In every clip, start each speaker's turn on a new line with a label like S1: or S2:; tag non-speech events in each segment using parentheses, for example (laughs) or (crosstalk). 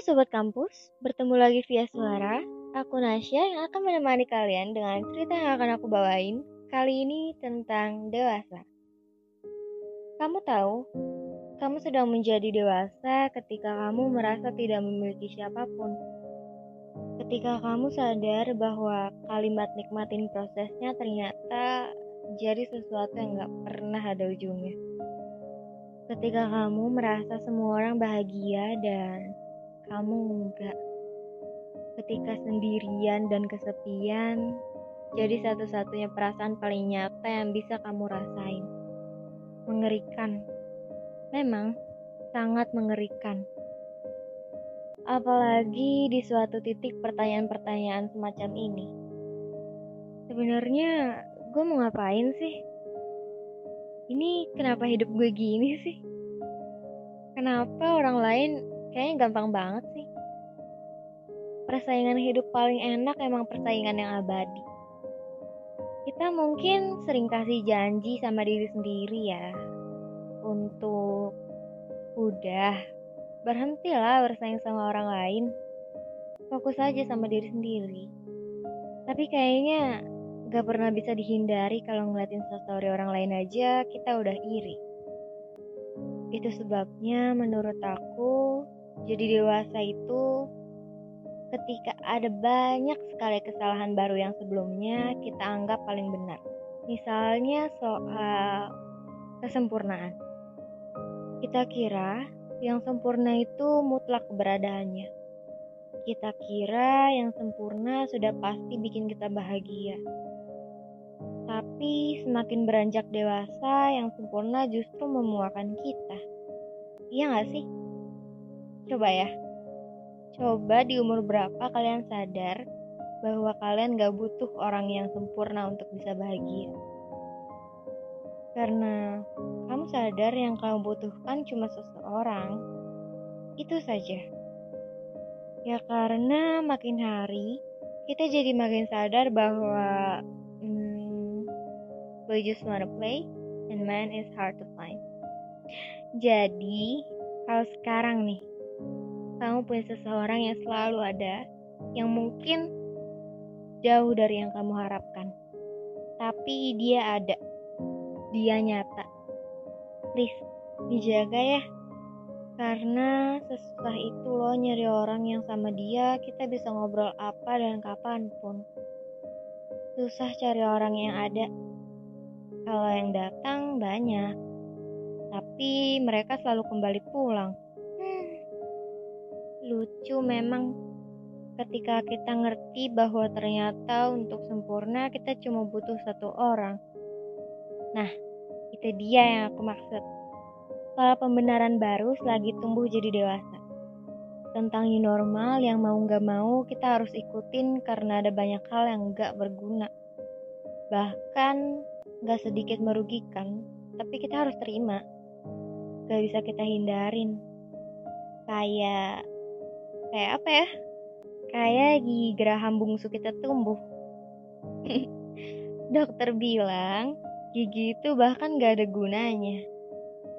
S1: Sobat Kampus, bertemu lagi via suara. Aku Nasya yang akan menemani kalian dengan cerita yang akan aku bawain kali ini tentang dewasa. Kamu tahu, kamu sedang menjadi dewasa ketika kamu merasa tidak memiliki siapa pun. Ketika kamu sadar bahwa kalimat nikmatin prosesnya ternyata jadi sesuatu yang gak pernah ada ujungnya. Ketika kamu merasa semua orang bahagia dan kamu enggak. Ketika sendirian dan kesepian, jadi satu-satunya perasaan paling nyata yang bisa kamu rasain. Mengerikan. Memang sangat mengerikan. Apalagi di suatu titik pertanyaan-pertanyaan semacam ini. Sebenarnya gue mau ngapain sih? Ini kenapa hidup gue gini sih? Kenapa orang lain kayaknya gampang banget sih? Persaingan hidup paling enak emang persaingan yang abadi. Kita mungkin sering kasih janji sama diri sendiri ya. Untuk udah berhentilah bersaing sama orang lain. Fokus aja sama diri sendiri. Tapi kayaknya gak pernah bisa dihindari kalau ngeliatin story orang lain aja kita udah iri. Itu sebabnya menurut aku jadi dewasa itu ketika ada banyak sekali kesalahan baru yang sebelumnya kita anggap paling benar. Misalnya soal kesempurnaan. Kita kira yang sempurna itu mutlak keberadaannya. Kita kira yang sempurna sudah pasti bikin kita bahagia. Tapi semakin beranjak dewasa, yang sempurna justru memuakan kita. Iya gak sih? Coba ya, Coba di umur berapa kalian sadar bahwa kalian gak butuh orang yang sempurna untuk bisa bahagia. Karena kamu sadar yang kamu butuhkan cuma seseorang, itu saja. Ya karena makin hari kita jadi makin sadar bahwa hmm, boy just wanna play and man is hard to find. Jadi kalau sekarang nih kamu punya seseorang yang selalu ada, yang mungkin jauh dari yang kamu harapkan. Tapi dia ada. Dia nyata. Please, dijaga ya. Karena sesusah itu loh nyari orang yang sama dia, kita bisa ngobrol apa dan kapan pun. Susah cari orang yang ada. Kalau yang datang banyak. Tapi mereka selalu kembali pulang lucu memang ketika kita ngerti bahwa ternyata untuk sempurna kita cuma butuh satu orang. Nah, itu dia yang aku maksud. Soal pembenaran baru selagi tumbuh jadi dewasa. Tentang new normal yang mau nggak mau kita harus ikutin karena ada banyak hal yang nggak berguna. Bahkan nggak sedikit merugikan, tapi kita harus terima. Gak bisa kita hindarin. Kayak kayak apa ya? Kayak gigi geraham bungsu kita tumbuh. (laughs) Dokter bilang gigi itu bahkan gak ada gunanya.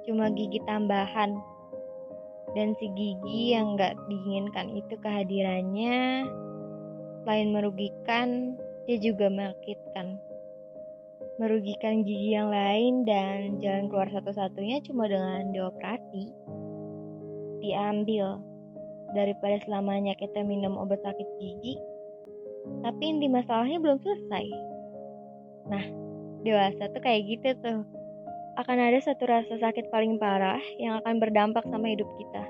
S1: Cuma gigi tambahan. Dan si gigi yang gak diinginkan itu kehadirannya selain merugikan dia juga menyakitkan merugikan gigi yang lain dan jalan keluar satu-satunya cuma dengan dioperasi diambil daripada selamanya kita minum obat sakit gigi, tapi inti masalahnya belum selesai. Nah, dewasa tuh kayak gitu tuh. Akan ada satu rasa sakit paling parah yang akan berdampak sama hidup kita.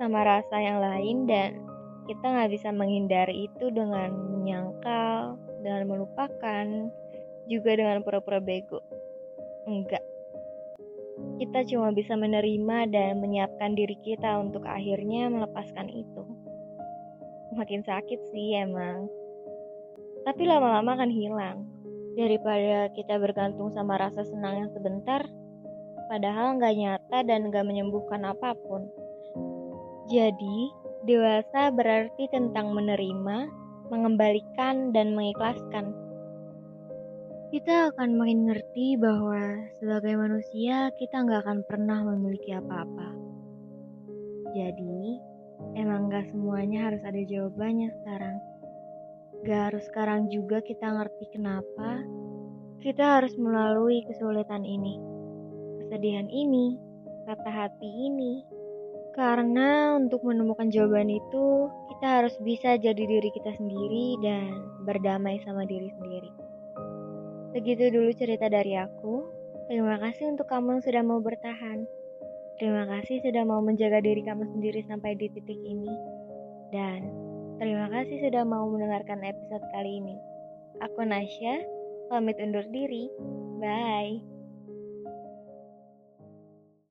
S1: Sama rasa yang lain dan kita nggak bisa menghindari itu dengan menyangkal, dengan melupakan, juga dengan pura-pura bego. Enggak kita cuma bisa menerima dan menyiapkan diri kita untuk akhirnya melepaskan itu. Makin sakit sih emang. Tapi lama-lama akan hilang. Daripada kita bergantung sama rasa senang yang sebentar, padahal nggak nyata dan nggak menyembuhkan apa pun. Jadi, dewasa berarti tentang menerima, mengembalikan, dan mengikhlaskan kita akan makin ngerti bahwa sebagai manusia kita nggak akan pernah memiliki apa-apa. Jadi, emang gak semuanya harus ada jawabannya sekarang. Gak harus sekarang juga kita ngerti kenapa kita harus melalui kesulitan ini, kesedihan ini, kata hati ini. Karena untuk menemukan jawaban itu, kita harus bisa jadi diri kita sendiri dan berdamai sama diri sendiri. Segitu dulu cerita dari aku. Terima kasih untuk kamu yang sudah mau bertahan. Terima kasih sudah mau menjaga diri kamu sendiri sampai di titik ini. Dan terima kasih sudah mau mendengarkan episode kali ini. Aku Nasya, pamit undur diri. Bye.